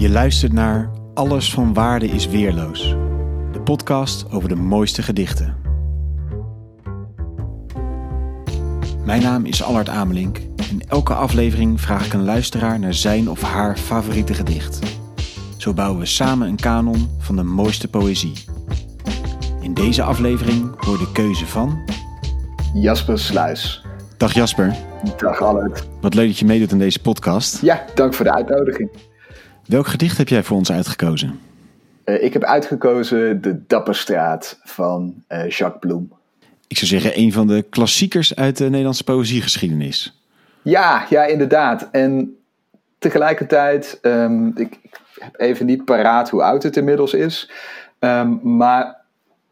Je luistert naar Alles van Waarde is Weerloos, de podcast over de mooiste gedichten. Mijn naam is Allard Amelink en elke aflevering vraag ik een luisteraar naar zijn of haar favoriete gedicht. Zo bouwen we samen een kanon van de mooiste poëzie. In deze aflevering hoor de keuze van. Jasper Sluis. Dag Jasper, Dag Allard. wat leuk dat je meedoet aan deze podcast. Ja, dank voor de uitnodiging. Welk gedicht heb jij voor ons uitgekozen? Eh, ik heb uitgekozen De Dapperstraat van eh, Jacques Bloem. Ik zou zeggen een van de klassiekers uit de Nederlandse poëziegeschiedenis. Ja, ja, inderdaad. En tegelijkertijd, ehm, ik, ik heb even niet paraat hoe oud het inmiddels is. Ehm, maar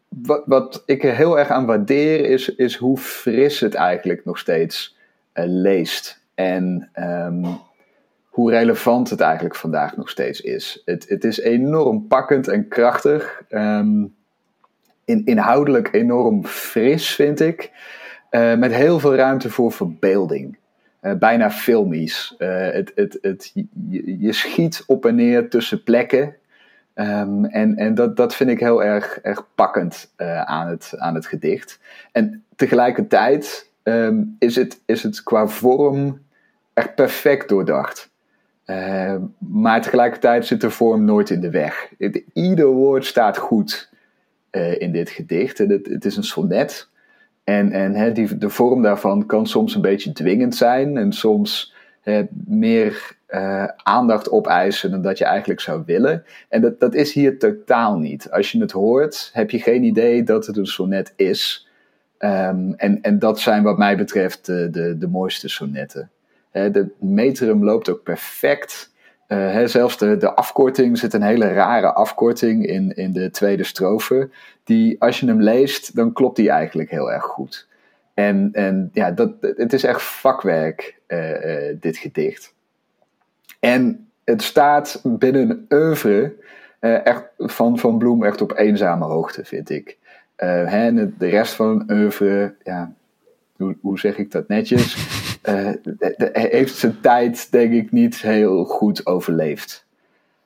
wat, wat ik er heel erg aan waardeer is, is hoe fris het eigenlijk nog steeds eh, leest. En ehm, hoe relevant het eigenlijk vandaag nog steeds is. Het, het is enorm pakkend en krachtig. Ehm, in, inhoudelijk enorm fris, vind ik. Eh, met heel veel ruimte voor verbeelding. Eh, bijna filmisch. Eh, het, het, het, je, schiet op en neer tussen plekken. Ehm, en en dat, dat vind ik heel erg, erg pakkend aan, het, aan het gedicht. En tegelijkertijd ehm, is, het, is het qua vorm echt perfect doordacht. Uh, maar tegelijkertijd zit de vorm nooit in de weg. Ieder woord staat goed uh, in dit gedicht. Het, het, is een sonnet. En, en die, de vorm daarvan kan soms een beetje dwingend zijn. En soms meer uh, aandacht opeisen dan dat je eigenlijk zou willen. En dat, dat is hier totaal niet. Als je het hoort, heb je geen idee dat het een sonnet is. Um, en, en dat zijn wat mij betreft de, de, de mooiste sonnetten. De metrum loopt ook perfect. Hè, zelfs de, de afkorting zit een hele rare afkorting in, in de tweede strofe. Die, als je hem leest, dan klopt die eigenlijk heel erg goed. En, en ja, dat, het is echt vakwerk, uh, uh, dit gedicht. En het staat binnen een oeuvre echt van, van Bloem echt op eenzame hoogte, vind ik. hè, de rest van een oeuvre, ja, hoe, hoe zeg ik dat netjes? uh, heeft zijn tijd, denk ik, niet heel goed overleefd.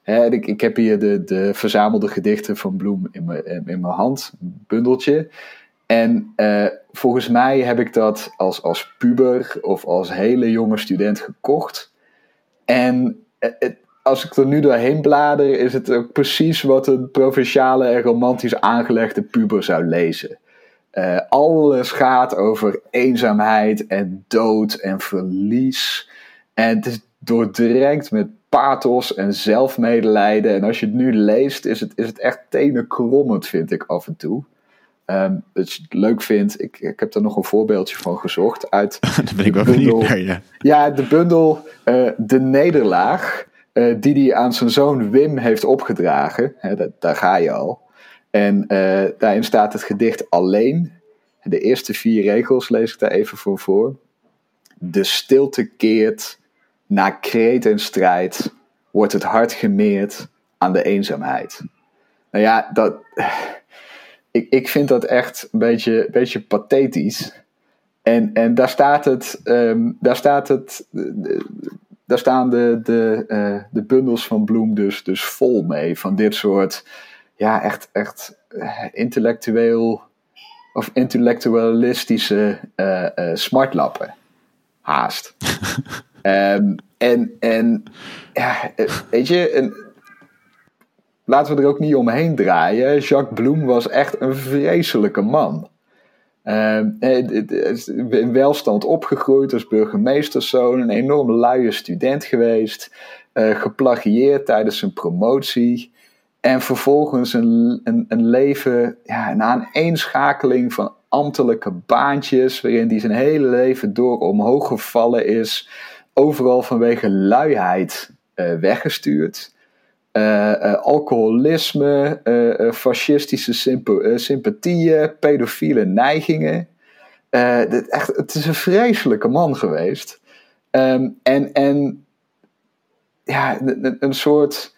Hè, ik, ik, heb hier de, de verzamelde gedichten van Bloem in mijn, in mijn hand, een bundeltje. En uh, volgens mij heb ik dat als, als puber of als hele jonge student gekocht. En het, als ik er nu doorheen blader, is het ook precies wat een provinciale en romantisch aangelegde puber zou lezen. Uh, alles gaat over eenzaamheid en dood en verlies. En het is doordrenkt met pathos en zelfmedelijden. En als je het nu leest, is het, is het echt tenenkrommend, vind ik af en toe. Um, dat je het leuk vindt, ik, ik heb er nog een voorbeeldje van gezocht. Uit Daar ben ik wel benieuwd naar, ja. Ja, de bundel uh, De Nederlaag, uh, die hij aan zijn zoon Wim heeft opgedragen. Dat, daar ga je al. En uh, daarin staat het gedicht alleen. De eerste vier regels lees ik daar even voor voor. De stilte keert, na kreet en strijd, wordt het hart gemeerd aan de eenzaamheid. Nou ja, dat, ik, ik vind dat echt een beetje, beetje pathetisch. En, en daar staat het, um, daar staat het, daar staan de, de, uh, de bundels van Bloem dus, dus vol mee. Van dit soort ja, echt, echt intellectueel of intellectualistische uh, uh, smartlappen. Haast. um, en, en ja, weet je, en, laten we er ook niet omheen draaien. Jacques Bloem was echt een vreselijke man. Uh, in welstand opgegroeid als burgemeesterszoon, een enorm luie student geweest, uh, geplagieerd tijdens zijn promotie. En vervolgens een, een, een leven, ja, een aaneenschakeling van ambtelijke baantjes, waarin hij zijn hele leven door omhoog gevallen is, overal vanwege luiheid uh, weggestuurd. Uh, uh, alcoholisme, fascistische symp sympathieën, pedofiele neigingen. Echt, het is een vreselijke man geweest. Um, en, en ja, een soort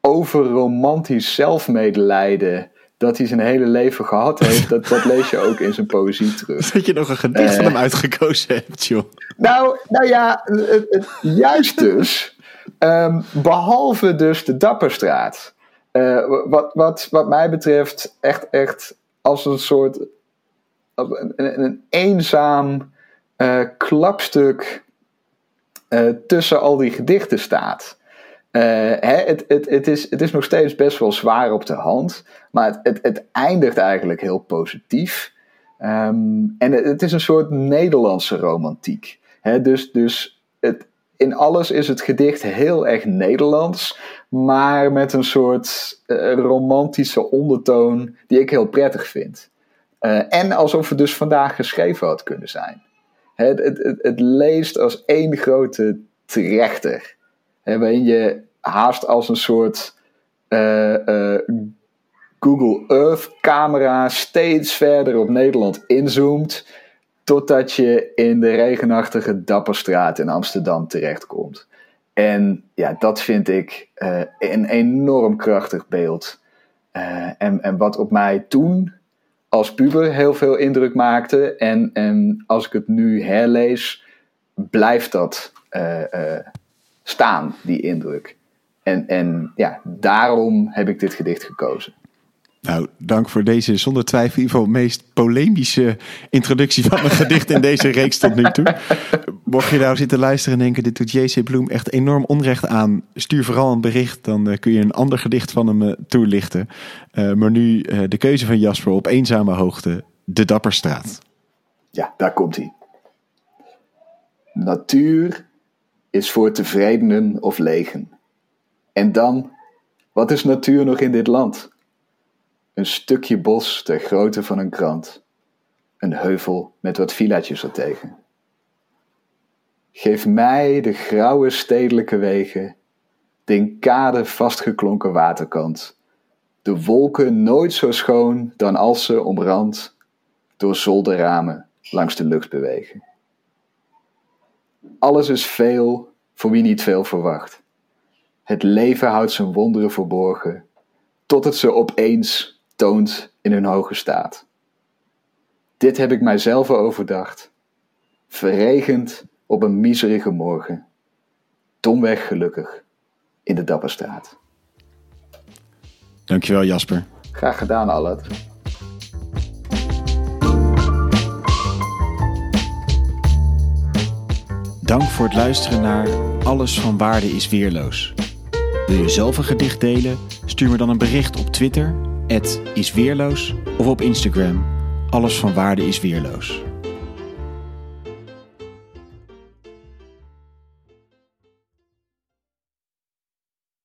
overromantisch zelfmedelijden dat hij zijn hele leven gehad heeft, dat, dat lees je ook in zijn poëzie terug. Dat je nog een gedicht uh, van hem uitgekozen hebt, joh. Nou, nou ja, het, het, juist dus. Ehm, behalve dus de Dapperstraat. Uh, wat, wat, wat mij betreft echt, echt als een soort een, een, eenzaam uh, klapstuk tussen al die gedichten staat. Hè, het, het, het, is, het is nog steeds best wel zwaar op de hand, maar het, het, eindigt eigenlijk heel positief. Um, en het, is een soort Nederlandse romantiek. Hè, dus dus het, in alles is het gedicht heel erg Nederlands, maar met een soort uh, romantische ondertoon die ik heel prettig vind. Uh, en alsof het dus vandaag geschreven had kunnen zijn. Het, het, het leest als één grote trechter. Hè, waarin je haast als een soort uh, Google Earth camera steeds verder op Nederland inzoomt. Totdat je in de regenachtige Dapperstraat in Amsterdam terechtkomt. En ja, dat vind ik een enorm krachtig beeld. En, en wat op mij toen als puber heel veel indruk maakte. En, en als ik het nu herlees, blijft dat staan, die indruk. En, en ja, daarom heb ik dit gedicht gekozen. Nou, dank voor deze zonder twijfel ieder meest polemische introductie van een gedicht in deze reeks tot nu toe. Mocht je nou zitten luisteren en denken, dit doet J.C. Bloem echt enorm onrecht aan, stuur vooral een bericht, dan uh, kun je een ander gedicht van hem uh, toelichten. Uh, maar nu de keuze van Jasper op eenzame hoogte, de Dapperstraat. Ja, daar komt hij. Natuur is voor tevredenen of legen. En dan, wat is natuur nog in dit land? Een stukje bos ter grootte van een krant. Een heuvel met wat villaatjes ertegen. Geef mij de grauwe stedelijke wegen, de in kade vastgeklonken waterkant. De wolken nooit zo schoon dan als ze omrand door zolderramen langs de lucht bewegen. Alles is veel voor wie niet veel verwacht. Het leven houdt zijn wonderen verborgen, tot het ze opeens toont in hun hoge staat. Dit heb ik mijzelf overdacht, verregend op een miserige morgen, domweg gelukkig in de Dapperstraat. Dankjewel Jasper. Graag gedaan, Allard. Dank voor het luisteren naar Alles van Waarde is Weerloos. Wil je zelf een gedicht delen? Stuur me dan een bericht op Twitter isweerloos of op Instagram. Alles van waarde is weerloos.